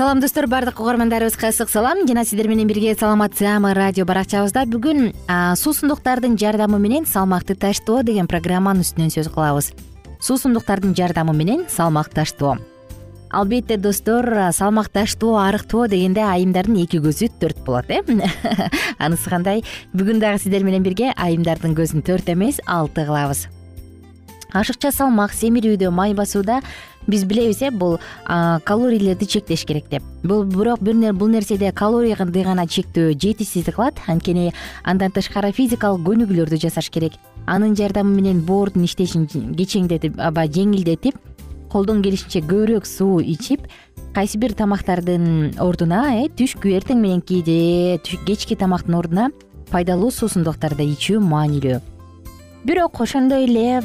салам достор. Баардык угармандарыбызга ысык салам. Жана сиздер менен бирге саламат саама радио баракчабызда. Бүгүн суусундуктардын жардамы менен салмакты таштоо деген программанын үстүнөн сөз кылабыз. Суусундуктардын жардамы менен салмак таштоо албетте достор салмак таштоо арыктоо дегенде айымдардын эки көзү төрт болот э? Анысы кандай? Бүгүн дагы сиздер менен бирге айымдардын көзүн төрт эмес алты кылабыз. Ашыкча салмак семирүүдө май басууда биз билебиз э бул калорийлерди чектеш керек деп. Бул бирок бул нерседе калорияды гана чектөө жетишсиздик кылат. Анткени андан тышкары физикалык көнүгүүлөрдү жасаш керек. Анын жардамы менен боордун иштешин кечеңдетип аба жеңилдетип колдон келишинче көбүрөөк суу ичип кайсы бир тамактардын ордуна э түшкү эртең мененки же кечки тамактын ордуна пайдалуу суусундуктарды ичүү маанилүү бирок ошондой эле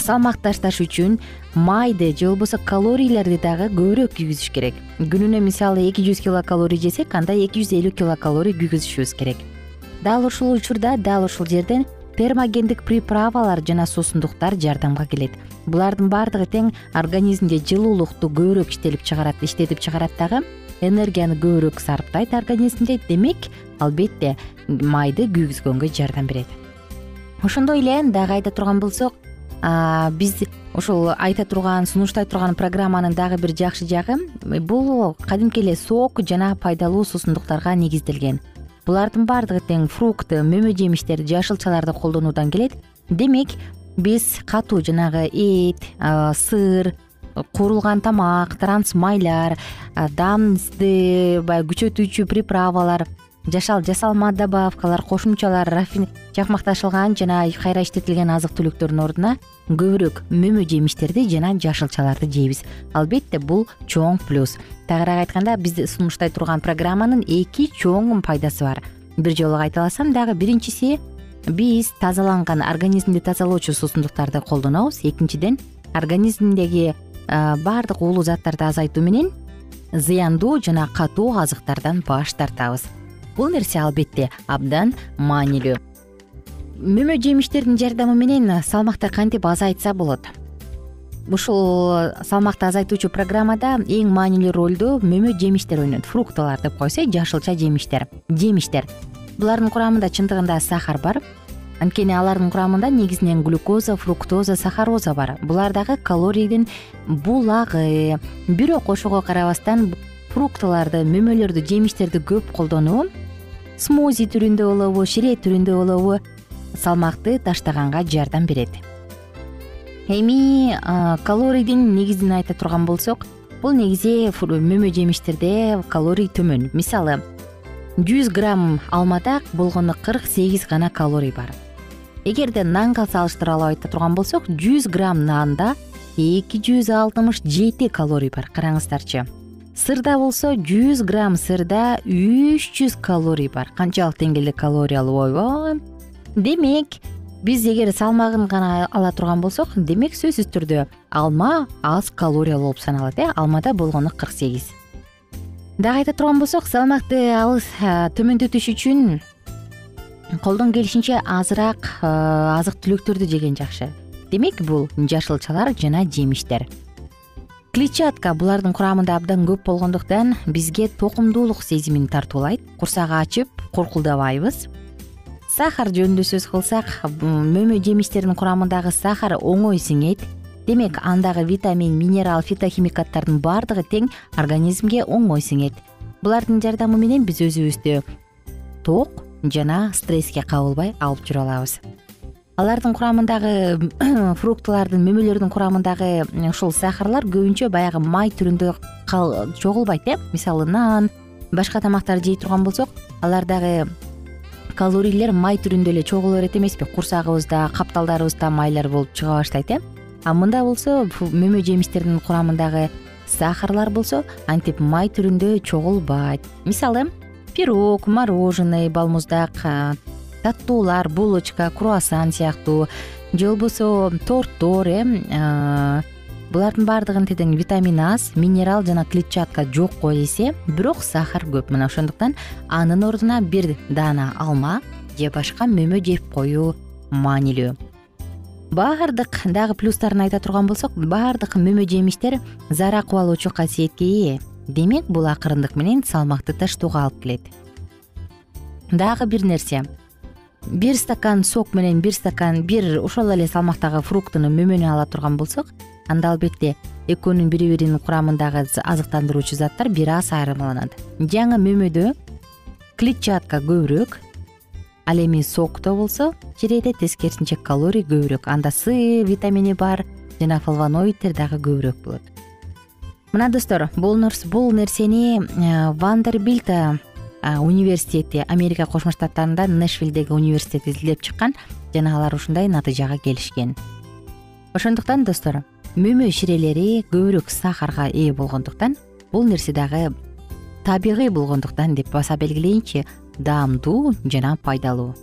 салмак ташташ үчүн майды же болбосо калорийлерди дагы көбүрөөк күйгүзүш керек. Күнүнө мисалы эки жүз килокалорий жесек анда эки жүз элүү килокалорий күйгүзүшүбүз керек. Дал ушул учурда дал ушул жерден термогендик приправалар жана суусундуктар жардамга келет. Булардын баардыгы тең организмде жылуулукту көбүрөөк иштелип чыгарат иштетип чыгарат дагы энергияны көбүрөөк сарптайт организмде. Демек албетте майды күйгүзгөнгө жардам берет ошондой эле дагы айта турган болсок биз ушул айта турган сунуштай турган программанын дагы бир жакшы жагы бул кадимки эле сок жана пайдалуу суусундуктарга негизделген. Булардын баардыгы тең фрукт мөмө жемиштер жашылчаларды колдонуудан келет. Демек биз катуу жанагы эт сыр куурулган тамак транс майлар даамды баягы күчөтүүчү приправалар жасалма добавкалар кошумчалар жакмакташылган жана кайра иштетилген азык түлүктөрдүн ордуна көбүрөөк мөмө жемиштерди жана жашылчаларды жейбиз. Албетте бул чоң плюс. Тагыраак айтканда биз сунуштай турган программанын эки чоң пайдасы бар. Бир жолу кайталасам дагы биринчиси биз тазаланган организмди тазалоочу суусундуктарды колдонобуз. Экинчиден организмдеги баардык уулуу заттарды азайтуу менен зыяндуу жана катуу азыктардан баш тартабыз. Бул нерсе албетте абдан маанилүү мөмө жемиштердин жардамы менен салмакты кантип азайтса болот? Ушул салмакты азайтуучу программада эң маанилүү ролду мөмө жемиштер ойнойт. Фруктылар деп э жашылча жемиштер. Жемиштер. Булардын курамында чындыгында сахар бар. Анткени алардын курамында негизинен глюкоза фруктоза сахароза бар. Булар дагы калорийдин булагы. Бирок ошого карабастан фруктыларды мөмөлөрдү жемиштерди көп колдонуу смози түрүндө болобу шире түрүндө болобу салмакты таштаганга жардам берет. Эми калорийдин негизин айта турган болсок бул негизи мөмө жемиштерде калорий төмөн. Мисалы жүз грамм алмада болгону кырк сегиз гана калорий бар. Эгерде нанга салыштырып айта турган болсок жүз грамм нанда эки жүз алтымыш жети калорий бар. Караңыздарчы. Сырда болсо жүз грамм сырда үч жүз калорий бар. Канчалык деңгээлде калориялуу ойбой демек биз эгер салмагын гана ала турган болсок демек сөзсүз түрдө алма аз калориялуу болуп саналат э? Алмада болгону кырк сегиз. Дагы айта турган болсок салмакты алыс төмөндөтүш үчүн колдон келишинче азыраак азык түлүктөрдү жеген жакшы. Демек бул жашылчалар жана жемиштер. Клетчатка булардын курамында абдан көп болгондуктан бизге токумдуулук сезимин тартуулайт. Курсак ачып куркулдабайбыз сахар жөнүндө сөз кылсак мөмө жемиштердин курамындагы сахар оңой сиңейт демек андагы витамин минерал фитохимикаттардын баардыгы тең организмге оңой сиңет булардын жардамы менен биз өзүбүздү ток жана стресске кабылбай алып жүрө алабыз. Алардын курамындагы фруктылардын мөмөлөрдүн курамындагы ушул сахарлар көбүнчө баягы май түрүндө чогулбайт э. Мисалы нан башка тамактарды жей турган болсок алардагы калорийлер май түрүндө эле чогула берет эмеспи. Курсагыбызда капталдарыбызда майлар болуп чыга баштайт э. А мында болсо мөмө жемиштердин курамындагы сахарлар болсо антип май түрүндө чогулбайт мисалы пирог мороженый балмуздак таттуулар булочка круассан сыяктуу же болбосо торттор э булардын баардыгын тең витамин аз минерал жана клетчатка жокко эсе бирок сахар көп. Мына ошондуктан анын ордуна бир даана алма же башка мөмө жеп коюу маанилүү. Баардык дагы плюстарын айта турган болсок баардык мөмө жемиштер зара кубалоочу касиетке ээ. Демек бул акырындык менен салмакты таштоого алып келет. Дагы бир нерсе. Бир стакан сок менен бир стакан бир ошол эле салмактагы фруктуну мөмөнү ала турган болсок анда албетте экөөнүн бири биринин курамындагы азыктандыруучу заттар бир аз айырмаланат. Жаңы мөмөдө клетчатка көбүрөөк ал эми сокто болсо чирээде тескерисинче калорий көбүрөөк. Анда с витамини бар жана флавоноиддер дагы көбүрөөк болот. Мына достор бул нерсени э, вандербилт университети америка кошмо штаттарында нэшвилдеги университет изилдеп чыккан жана алар ушундай натыйжага келишкен. Ошондуктан достор мөмө ширелери көбүрөөк сахарга ээ болгондуктан бул нерсе дагы табигый болгондуктан деп баса белгилейинчи даамдуу жана пайдалуу.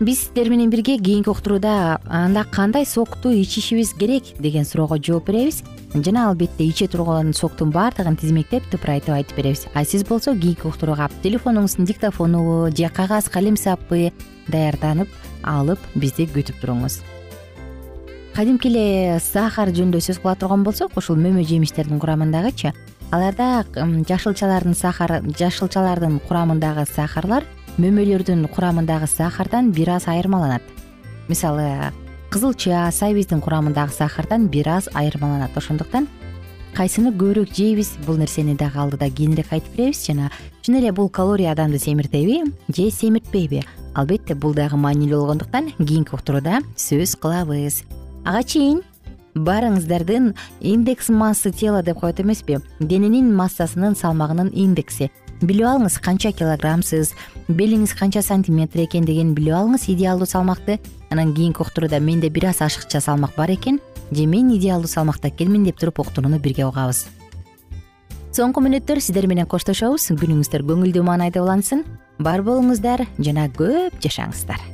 Биз сиздер менен бирге кийинки уктурууда анда кандай сокту ичишибиз керек? деген суроого жооп беребиз. Жана албетте иче турган соктун баардыгын тизмектеп тыпырайтып айтып беребиз. А сиз болсо кийинки уктурууга телефонуңуздун диктофону же кагаз калем сапы даярданып алып бизди күтүп туруңуз кадимки эле сахар жөнүндө сөз кыла турган болсок ушул мөмө жемиштердин курамындагычы. Аларда жашылчалардын сахары жашылчалардын курамындагы сахарлар мөмөлөрдүн курамындагы сахардан бир аз айырмаланат. Мисалы кызылча сайбиздин курамындагы сахардан бир аз айырмаланат. Ошондуктан кайсыны көбүрөөк жейбиз бул нерсени дагы алдыда кийинирээк айтып беребиз. Жана чын эле бул калория адамды семиртеби же семиртпейби албетте бул дагы маанилүү болгондуктан кийинки уктурууда сөз кылабыз ага чейин баарыңыздардын индекс массы тела деп коет эмеспи. Дененин массасынын салмагынын индекси. Билип алыңыз канча килограммсыз белиңиз канча сантиметр экендигин билип алыңыз идеалдуу салмакты. Анан кийинки уктурууда менде бир аз ашыкча салмак бар экен же мен идеалдуу салмакта экенмин деп туруп уктурууну бирге угабыз. Соңку мүнөттөр сиздер менен коштошобуз. Күнүңүздөр көңүлдүү маанайда улансын. Бар болуңуздар жана көп жашаңыздар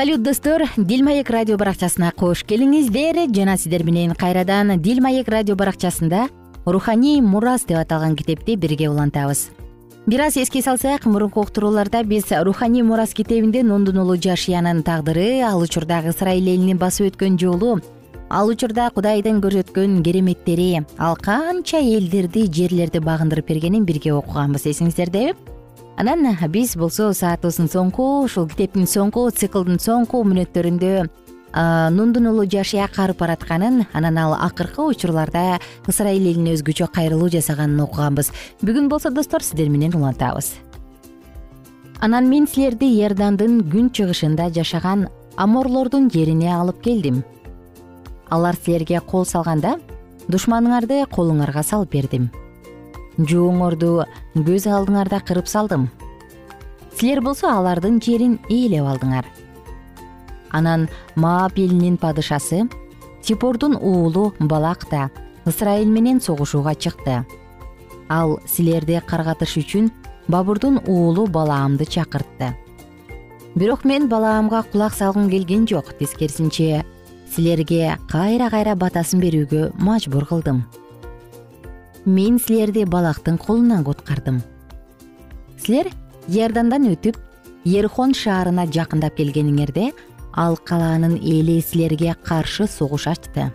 салют достор. Дил маек радио баракчасына кош келиңиздер жана сиздер менен кайрадан дил маек радио баракчасында руханий мурас деп аталган китепти бирге улантабыз. Бир аз эске салсак мурунку уктурууларда биз руханий мурас китебинде нундун уулу жашиянын тагдыры ал учурдагы ысрайыл элини басып өткөн жолу ал учурда кудайдын көрсөткөн кереметтери ал канча элдерди жерлерди багындырып бергенин бирге окуганбыз. Эсиңиздердеби анан биз болсо саатыбыздын соңку ушул китептин соңку циклдын соңку мүнөттөрүндө нундун уулу жашия карып баратканын анан ал акыркы учурларда ысрайыл элине өзгөчө кайрылуу жасаганын окуганбыз. Бүгүн болсо достор сиздер менен улантабыз. Анан мен силерди иордандын күн чыгышында жашаган аморлордун жерине алып келдим. Алар силерге кол салганда душманыңарды колуңарга салып бердим жууңорду көз алдыңарда кырып салдым. Силер болсо алардын жерин ээлеп алдыңар. Анан маап элинин падышасы сипордун уулу балак да ысрайыл менен согушууга чыкты. Ал силерди каргатыш үчүн бабурдун уулу балаамды чакыртты. Бирок мен балаамга кулак салгым келген жок тескерисинче силерге кайра кайра батасын берүүгө мажбур кылдым мен силерди балактын колунан куткардым силер иордандан өтүп ерхон шаарына жакындап келгениңерде ал калаанын эли силерге каршы согуш ачты.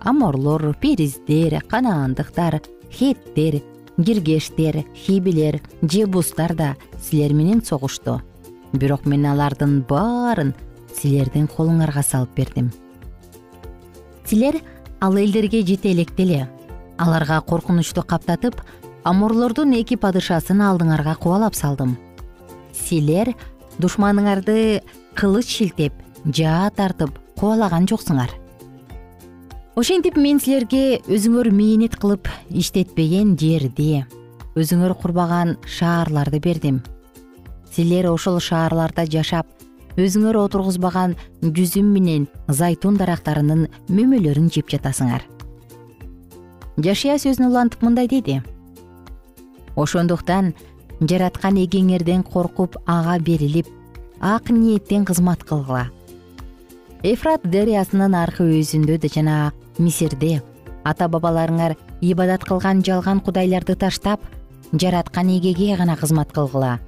Аморлор периздер канаандыктар хеттер киргештер хибилер жебустар да силер менен согушту. Бирок мен алардын баарын силердин колуңарга салып бердим. Силер ал элдерге жете электе эле аларга коркунучту каптатып аморлордун эки падышасын алдыңарга кубалап салдым. Силер душманыңарды кылыч шилтеп жаа тартып кубалаган жоксуңар. Ошентип мен силерге өзүңөр мээнет кылып иштетпеген жерди өзүңөр курбаган шаарларды бердим. Силер ошол шаарларда жашап өзүңөр отургузбаган жүзүм менен зайтун дарактарынын мөмөлөрүн жеп жатасыңар жашия сөзүн улантып мындай деди. Ошондуктан жараткан эгеңерден коркуп ага берилип ак ниеттен кызмат кылгыла. Эфрат дарыясынын аркы өзүндө жана мисирде ата бабаларыңар ибадат кылган жалган кудайларды таштап жараткан эгеге гана кызмат кылгыла.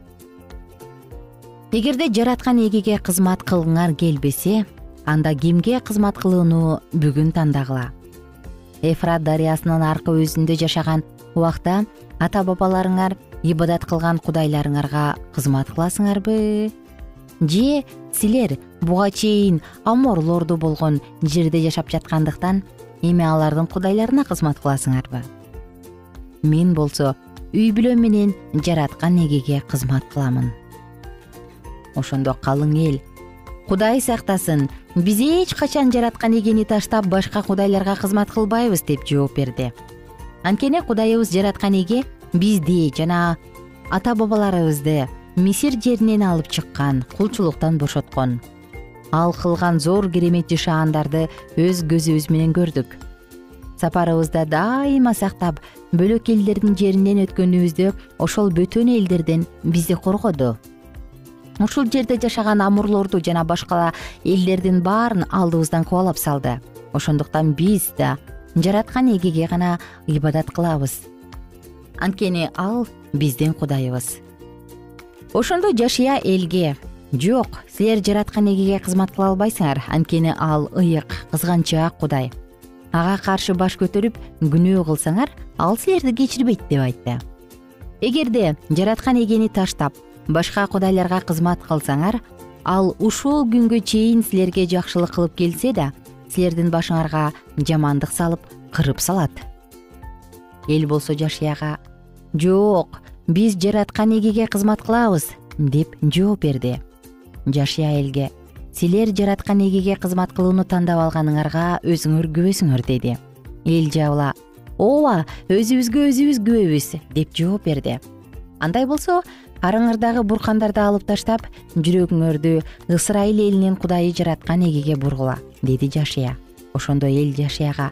Эгерде жараткан эгеге кызмат кылгыңар келбесе анда кимге кызмат кылууну бүгүн тандагыла эфрат дарыясынын аркы өзүндө жашаган убакта ата бабаларыңар ибадат кылган кудайларыңарга кызмат кыласыңарбы? Же силер буга чейин аморлордо болгон жерде жашап жаткандыктан эми алардын кудайларына кызмат кыласыңарбы? Мен болсо үй бүлө менен жараткан эгеге кызмат кыламын. Ошондо калың эл кудай сактасын. Биз эч качан жараткан эгени таштап башка кудайларга кызмат кылбайбыз деп жооп берди. Анткени кудайыбыз жараткан эге бизди жана ата бабаларыбызды мисир жеринен алып чыккан кулчулуктан бошоткон. Ал кылган зор кереметти шаандарды өз көзүбүз менен көрдүк. Сапарыбызда дайыма сактап бөлөк элдердин жеринен өткөнүбүздө ошол бөтөн элдерден бизди коргоду ушул жерде жашаган амурлорду жана башка элдердин баарын алдыбыздан кубалап салды. Ошондуктан биз да жараткан эгеге гана ибадат кылабыз. Анткени ал биздин кудайыбыз. Ошондо жашия элге. Жок силер жараткан эгеге кызмат кыла албайсыңар. Анткени ал ыйык кызганчаак кудай. Ага каршы баш көтөрүп күнөө кылсаңар ал силерди кечирбейт деп айтты. Эгерде жараткан эгени таштап башка кудайларга кызмат кылсаңар ал ушул күнгө чейин силерге жакшылык кылып келсе да силердин башыңарга жамандык салып кырып салат. Эл болсо жашыяга жок биз жараткан эгеге кызмат кылабыз деп жооп берди. Жашия элге силер жараткан эгеге кызмат кылууну тандап алганыңарга өзүңөр күбөсүңөр деди. Эл жабыла ооба өзүбүзгө өзүбүз күбөбүз деп жооп берди. Андай болсо араңардагы буркандарды алып таштап жүрөгүңөрдү ысрайыл элинин кудайы жараткан эгеге бургула деди жашия ошондо эл жашияга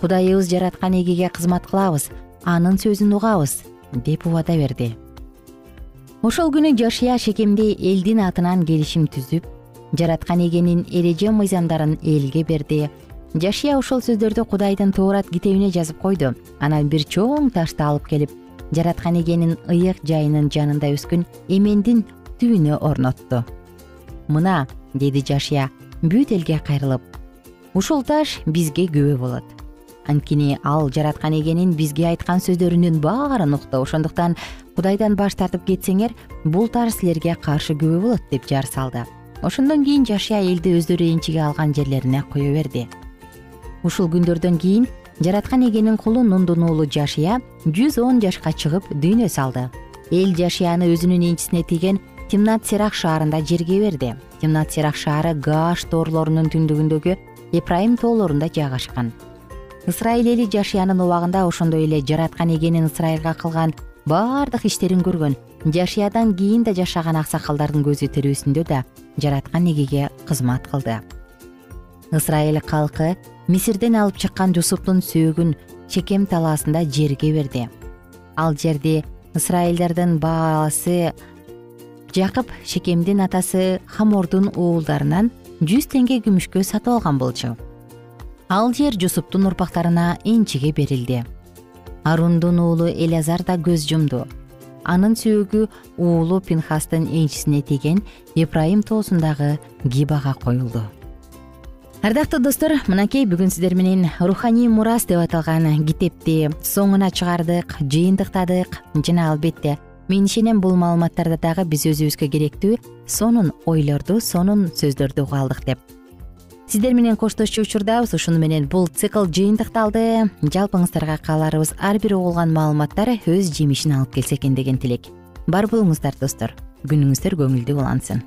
кудайыбыз жараткан эгеге кызмат кылабыз анын сөзүн угабыз деп убада берди. Ошол күнү жашия шекемде элдин атынан келишим түзүп жараткан эгенин эреже мыйзамдарын элге берди. Жашия ошол сөздөрдү кудайдын туурат китебине жазып койду. Анан бир чоң ташты алып келип жараткан эгенин ыйык жайынын жанында өскөн эмендин түбүнө орнотту мына деди жашия бүт элге кайрылып. Ушул таш бизге күбө болот. Анткени ал жараткан эгенин бизге айткан сөздөрүнүн баарын укту. Ошондуктан кудайдан баш тартып кетсеңер бул таш силерге каршы күбө болот деп жар салды. Ошондон кийин жашия элди өздөрү энчиге алган жерлерине кое берди. Ушул күндөрдөн кийин жараткан эгенин кулу нундун уулу жашия жүз он жашка чыгып дүйнө салды. Эл жашияны өзүнүн энчисине тийген тимнат серах шаарында жерге берди. Тимнат серах шаары гааш тоорлорунун түндүгүндөгү эпрайым тоолорунда жайгашкан ысрайыл эли жашиянын убагында ошондой эле жараткан эгенин ысрайылга кылган баардык иштерин көргөн жашиядан кийин да жашаган аксакалдардын көзү тирүүсүндө да жараткан эгеге кызмат кылды ысрайыл калкы мисирден алып чыккан жусуптун сөөгүн чекем талаасында жерге берди. Ал жерди ысрайылдардын баасы жакып шекемдин атасы хамордун уулдарынан жүз теңге күмүшкө сатып алган болчу. Ал жер жусуптун урпактарына энчиге берилди. Арундун уулу элязар да көз жумду. Анын сөөгү уулу пинхастын энчисине тийген эпрайым тоосундагы гибага коюлду ардактуу достор мынакей бүгүн сиздер менен руханий мурас деп аталган китепти соңуна чыгардык жыйынтыктадык. Жана албетте мен ишенем бул маалыматтарды дагы биз өзүбүзгө керектүү сонун ойлорду сонун сөздөрдү уга алдык деп. Сиздер менен коштошчу учурдабыз ушуну менен бул цикл жыйынтыкталды. Жалпыңыздарга кааларыбыз ар бир угулган маалыматтар өз жемишин алып келсе экен деген тилек. Бар болуңуздар достор. Күнүңүздөр көңүлдүү улансын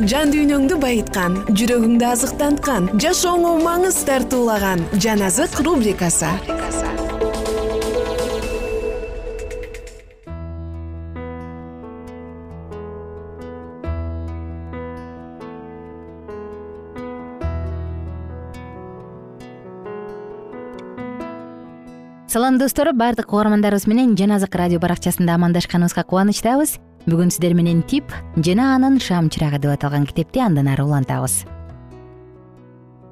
жан дүйнөңдү байыткан жүрөгүңдү азыктанткан жашооңо маңыз тартуулаган жан азык рубрикасы. Салам достор баардык угармандарыбыз менен жан азык радио баракчасында амандашканыбызга кубанычтабыз. Бүгүн сиздер менен тип жана анын шам чырагы деп аталган китепти андан ары улантабыз.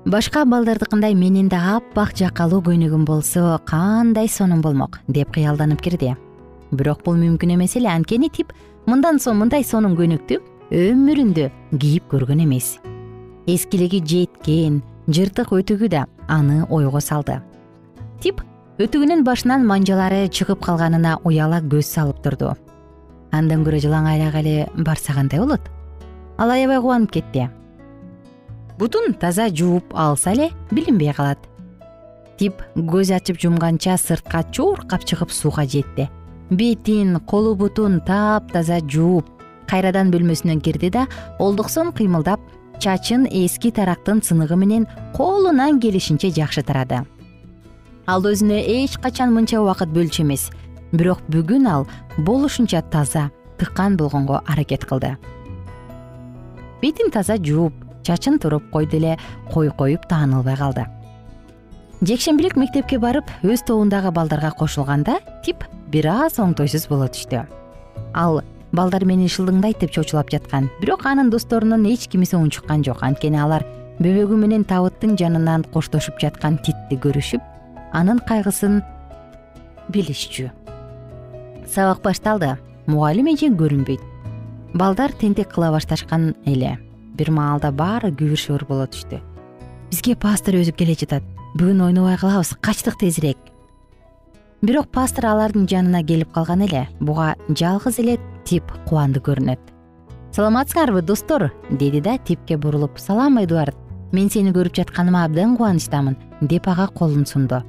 Башка балдардыкындай менин да аппак жакалуу көйнөгүм болсо кандай сонун болмок деп кыялданып кирди. Бирок бул мүмкүн эмес эле анткени тип мындан соң мындай сонун көйнөктү өмүрүндө кийип көргөн эмес. Эскилиги жеткен жыртык өтүгү да аны ойго салды. Тип өтүгүнүн башынан манжалары чыгып калганына уяла көз салып турду андан көрө жылаңайлак эле барса кандай болот. Ал аябай кубанып кетти. Бутун таза жууп алса эле билинбей калат. Тип көз ачып жумганча сыртка чуркап чыгып сууга жетти. Бетин колу бутун таптаза жууп кайрадан бөлмөсүнө кирди да олдуксон кыймылдап чачын эски тарактын сыныгы менен колунан келишинче жакшы тарады. Ал өзүнө эч качан мынча убакыт бөлчү эмес бирок бүгүн ал болушунча таза тыккан болгонго аракет кылды. Бетин таза жууп чачын туруп койду эле кой коюп таанылбай калды. Жекшембилик мектепке барып өз тобундагы балдарга кошулганда тип бир аз оңтойсуз боло түштү. Ал балдар мени шылдыңдайт деп чочулап жаткан. Бирок анын досторунун эч кимиси унчуккан жок. Анткени алар бөбөгү менен табыттын жанынан коштошуп жаткан титти көрүшүп анын кайгысын билишчү сабак башталды. Мугалим эже көрүнбөйт. Балдар тентек кыла башташкан эле. Бир маалда баары күбүр шыбыр боло түштү. Бизге пастор өзү келе жатат. Бүгүн ойнобой калабыз качтык тезирээк. Бирок пастор алардын жанына келип калган эле буга жалгыз эле тип кубанды көрүнөт. Саламатсыңарбы достор? Деди да типке бурулуп салам эдуард. Мен сени көрүп жатканыма абдан кубанычтамын деп ага колун сунду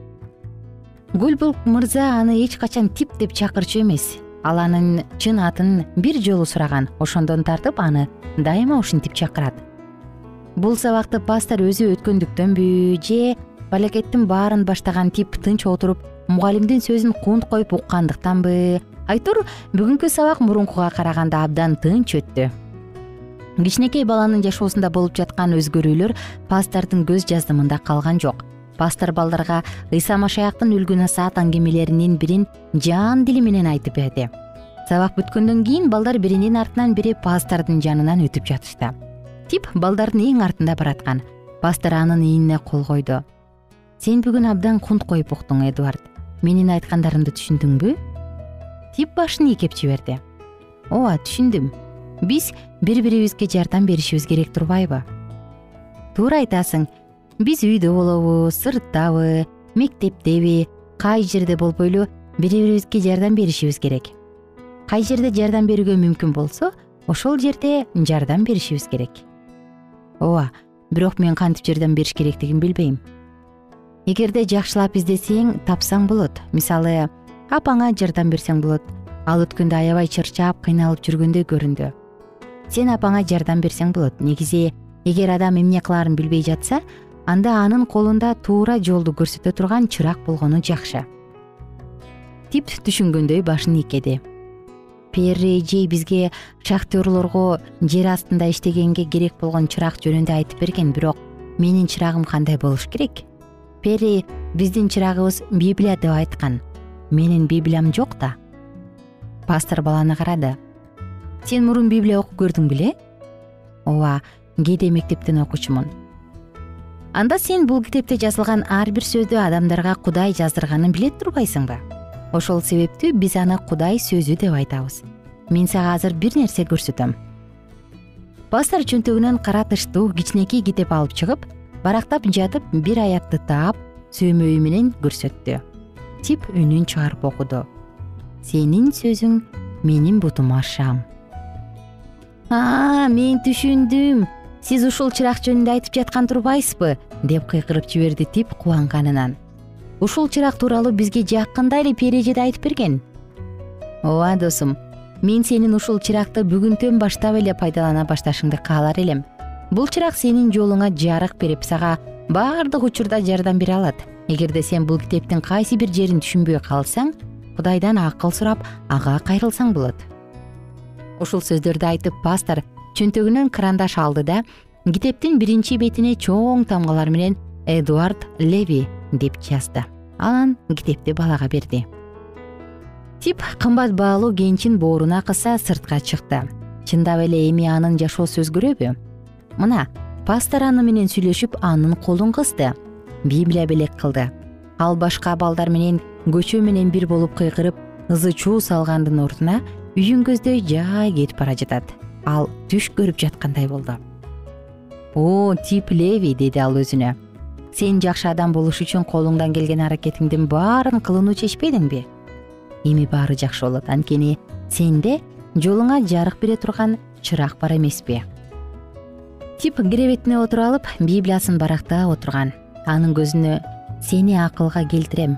гүлбул мырза аны эч качан тип деп чакырчу эмес. Ал анын чын атын бир жолу сураган ошондон тартып аны дайыма ушинтип чакырат. Бул сабакты пастор өзү өткөндүктөнбү же балекеттин баарын баштаган тип тынч отуруп мугалимдин сөзүн кунт коюп уккандыктанбы? Айтор бүгүнкү сабак мурункуга караганда абдан тынч өттү. Кичинекей баланын жашоосунда болуп жаткан өзгөрүүлөр пастордун көз жаздымында калган жок пастор балдарга ыйса машаяктын үлгү насаат аңгемелеринин бирин жан дили менен айтып берди. Сабак бүткөндөн кийин балдар биринин артынан бири пастордун жанынан өтүп жатышты. Тип балдардын эң артында бараткан. Пастор анын ийинине кол койду. Сен бүгүн абдан кунт коюп уктуң эдуард. Менин айткандарымды түшүндүңбү? Тип башын ийкеп жиберди. Ооба түшүндүм. Биз бири бирибизге жардам беришибиз керек турбайбы? Туура айтасың биз үйдө болобу сырттабы мектептеби кай жерде болбойлу бири бирибизге жардам беришибиз керек. Кай жерде жардам берүүгө мүмкүн болсо ошол жерде жардам беришибиз керек. Ооба бирок мен кантип жардам бериш керектигин билбейм. Эгерде жакшылап издесең тапсаң болот. Мисалы апаңа жардам берсең болот. Ал өткөндө аябай чарчап кыйналып жүргөндөй көрүндү. Сен апаңа жардам берсең болот. Негизи эгер адам эмне кылаарын билбей жатса анда анын колунда туура жолду көрсөтө турган чырак болгону жакшы. Тип түшүнгөндөй башын ийкеди перри эжей бизге шахтерлорго жер астында иштегенге керек болгон чырак жөнүндө айтып берген бирок менин чырагым кандай болуш керек? Перри биздин чырагыбыз библия деп айткан. Менин библиям жок да. Пастор баланы карады. Сен мурун библия окуп көрдүң беле? Ооба кээде мектептен окуучумун анда сен бул китепте жазылган ар бир сөздү адамдарга кудай жаздырганын биле турбайсыңбы? Ошол себептүү биз аны кудай сөзү деп айтабыз. Мен сага азыр бир нерсе көрсөтөм. Пастор чөнтөгүнөн кара тыштуу кичинекей китеп алып чыгып барактап жатып бир аятты таап сөөмөйү менен көрсөттү. Тип үнүн чыгарып окуду. Сенин сөзүң менин бутума шам мен түшүндүм сиз ушул чырак жөнүндө айтып жаткан турбайсызбы? деп кыйкырып жиберди тип кубанганынан. Ушул чырак тууралуу бизге жакында эле пери айтып берген? Ооба досум мен сенин ушул чыракты бүгүнтөн баштап эле пайдалана башташыңды каалар элем. Бул чырак сенин жолуңа жарык берип сага баардык учурда жардам бере алат. Эгерде сен бул китептин кайсы бир жерин түшүнбөй калсаң кудайдан акыл сурап ага кайрылсаң болот. Ушул сөздөрдү айтып пастор чөнтөгүнөн карандаш алды да китептин биринчи бетине чоң тамгалар менен эдуард леви деп жазды. Анан китепти балага берди. Тип кымбат баалуу кенчин бооруна кыса сыртка чыкты. Чындап эле эми анын жашоосу өзгөрөбү мына пастор аны менен сүйлөшүп анын колун кысты. Библия белек кылды. Ал башка балдар менен көчө менен бир болуп кыйкырып ызы чуу салгандын ордуна үйүн көздөй жай кетип бара жатат ал түш көрүп жаткандай болду. О тип леви деди ал өзүнө. Сен жакшы адам болуш үчүн колуңдан келген аракетиңдин баарын кылууну чечпедиңби эми баары жакшы болот. Анткени сенде жолуңа жарык бере турган чырак бар эмеспи тип киребетине отуруп алып библиясын барактап отурган. Анын көзүнө сени акылга келтирем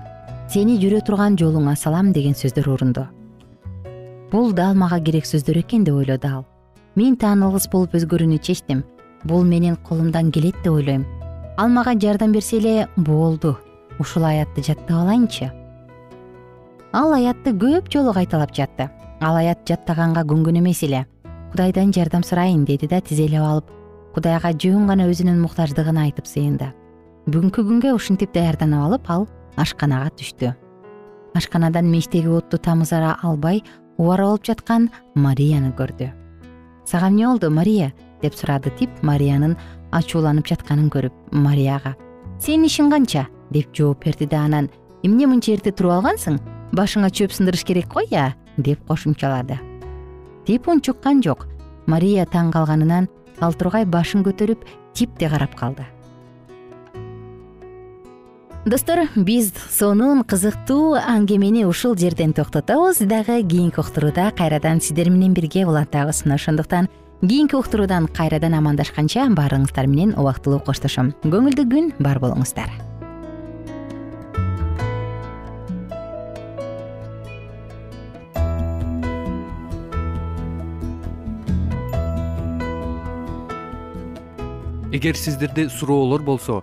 сени жүрө турган жолуңа салам деген сөздөр урунду бул дал мага керек сөздөр экен деп ойлоду ал мен таанылгыс болуп өзгөрүүнү чечтим. Бул менин колумдан келет деп ойлойм. Ал мага жардам берсе эле болду. Ушул аятты жаттап алайынчы. Ал аятты көп жолу кайталап жатты. Ал аят жаттаганга көнгөн эмес эле. Кудайдан жардам сурайын деди да тизелеп алып кудайга жөн гана өзүнүн муктаждыгын айтып сыйынды. Бүгүнкү күнгө ушинтип даярданып алып ал ашканага түштү. Ашканадан мечтеги отту тамызара албай убара болуп жаткан марияны көрдү сага эмне болду мария? деп сурады тип мариянын ачууланып жатканын көрүп марияга сенин ишиң канча? деп жооп берди да анан эмне мынча эрте туруп алгансың? Башыңа чөп сындырыш керек го э деп кошумчалады. Тип унчуккан жок. Мария таң калганынан ал башын көтөрүп типти карап калды достор биз сонун кызыктуу аңгемени ушул жерден токтотобуз дагы кийинки уктурууда кайрадан сиздер менен бирге улантабыз. Мына ошондуктан кийинки уктуруудан кайрадан амандашканча баарыңыздар менен убактылуу коштошом. Көңүлдүү күн бар болуңуздар. Эгер сиздерде суроолор болсо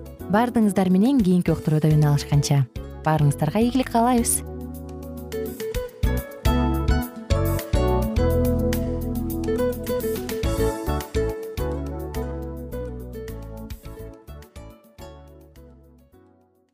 баардыгыңыздар менен кийинки уктурууда үн алышканча. Баарыңыздарга ийгилик каалайбыз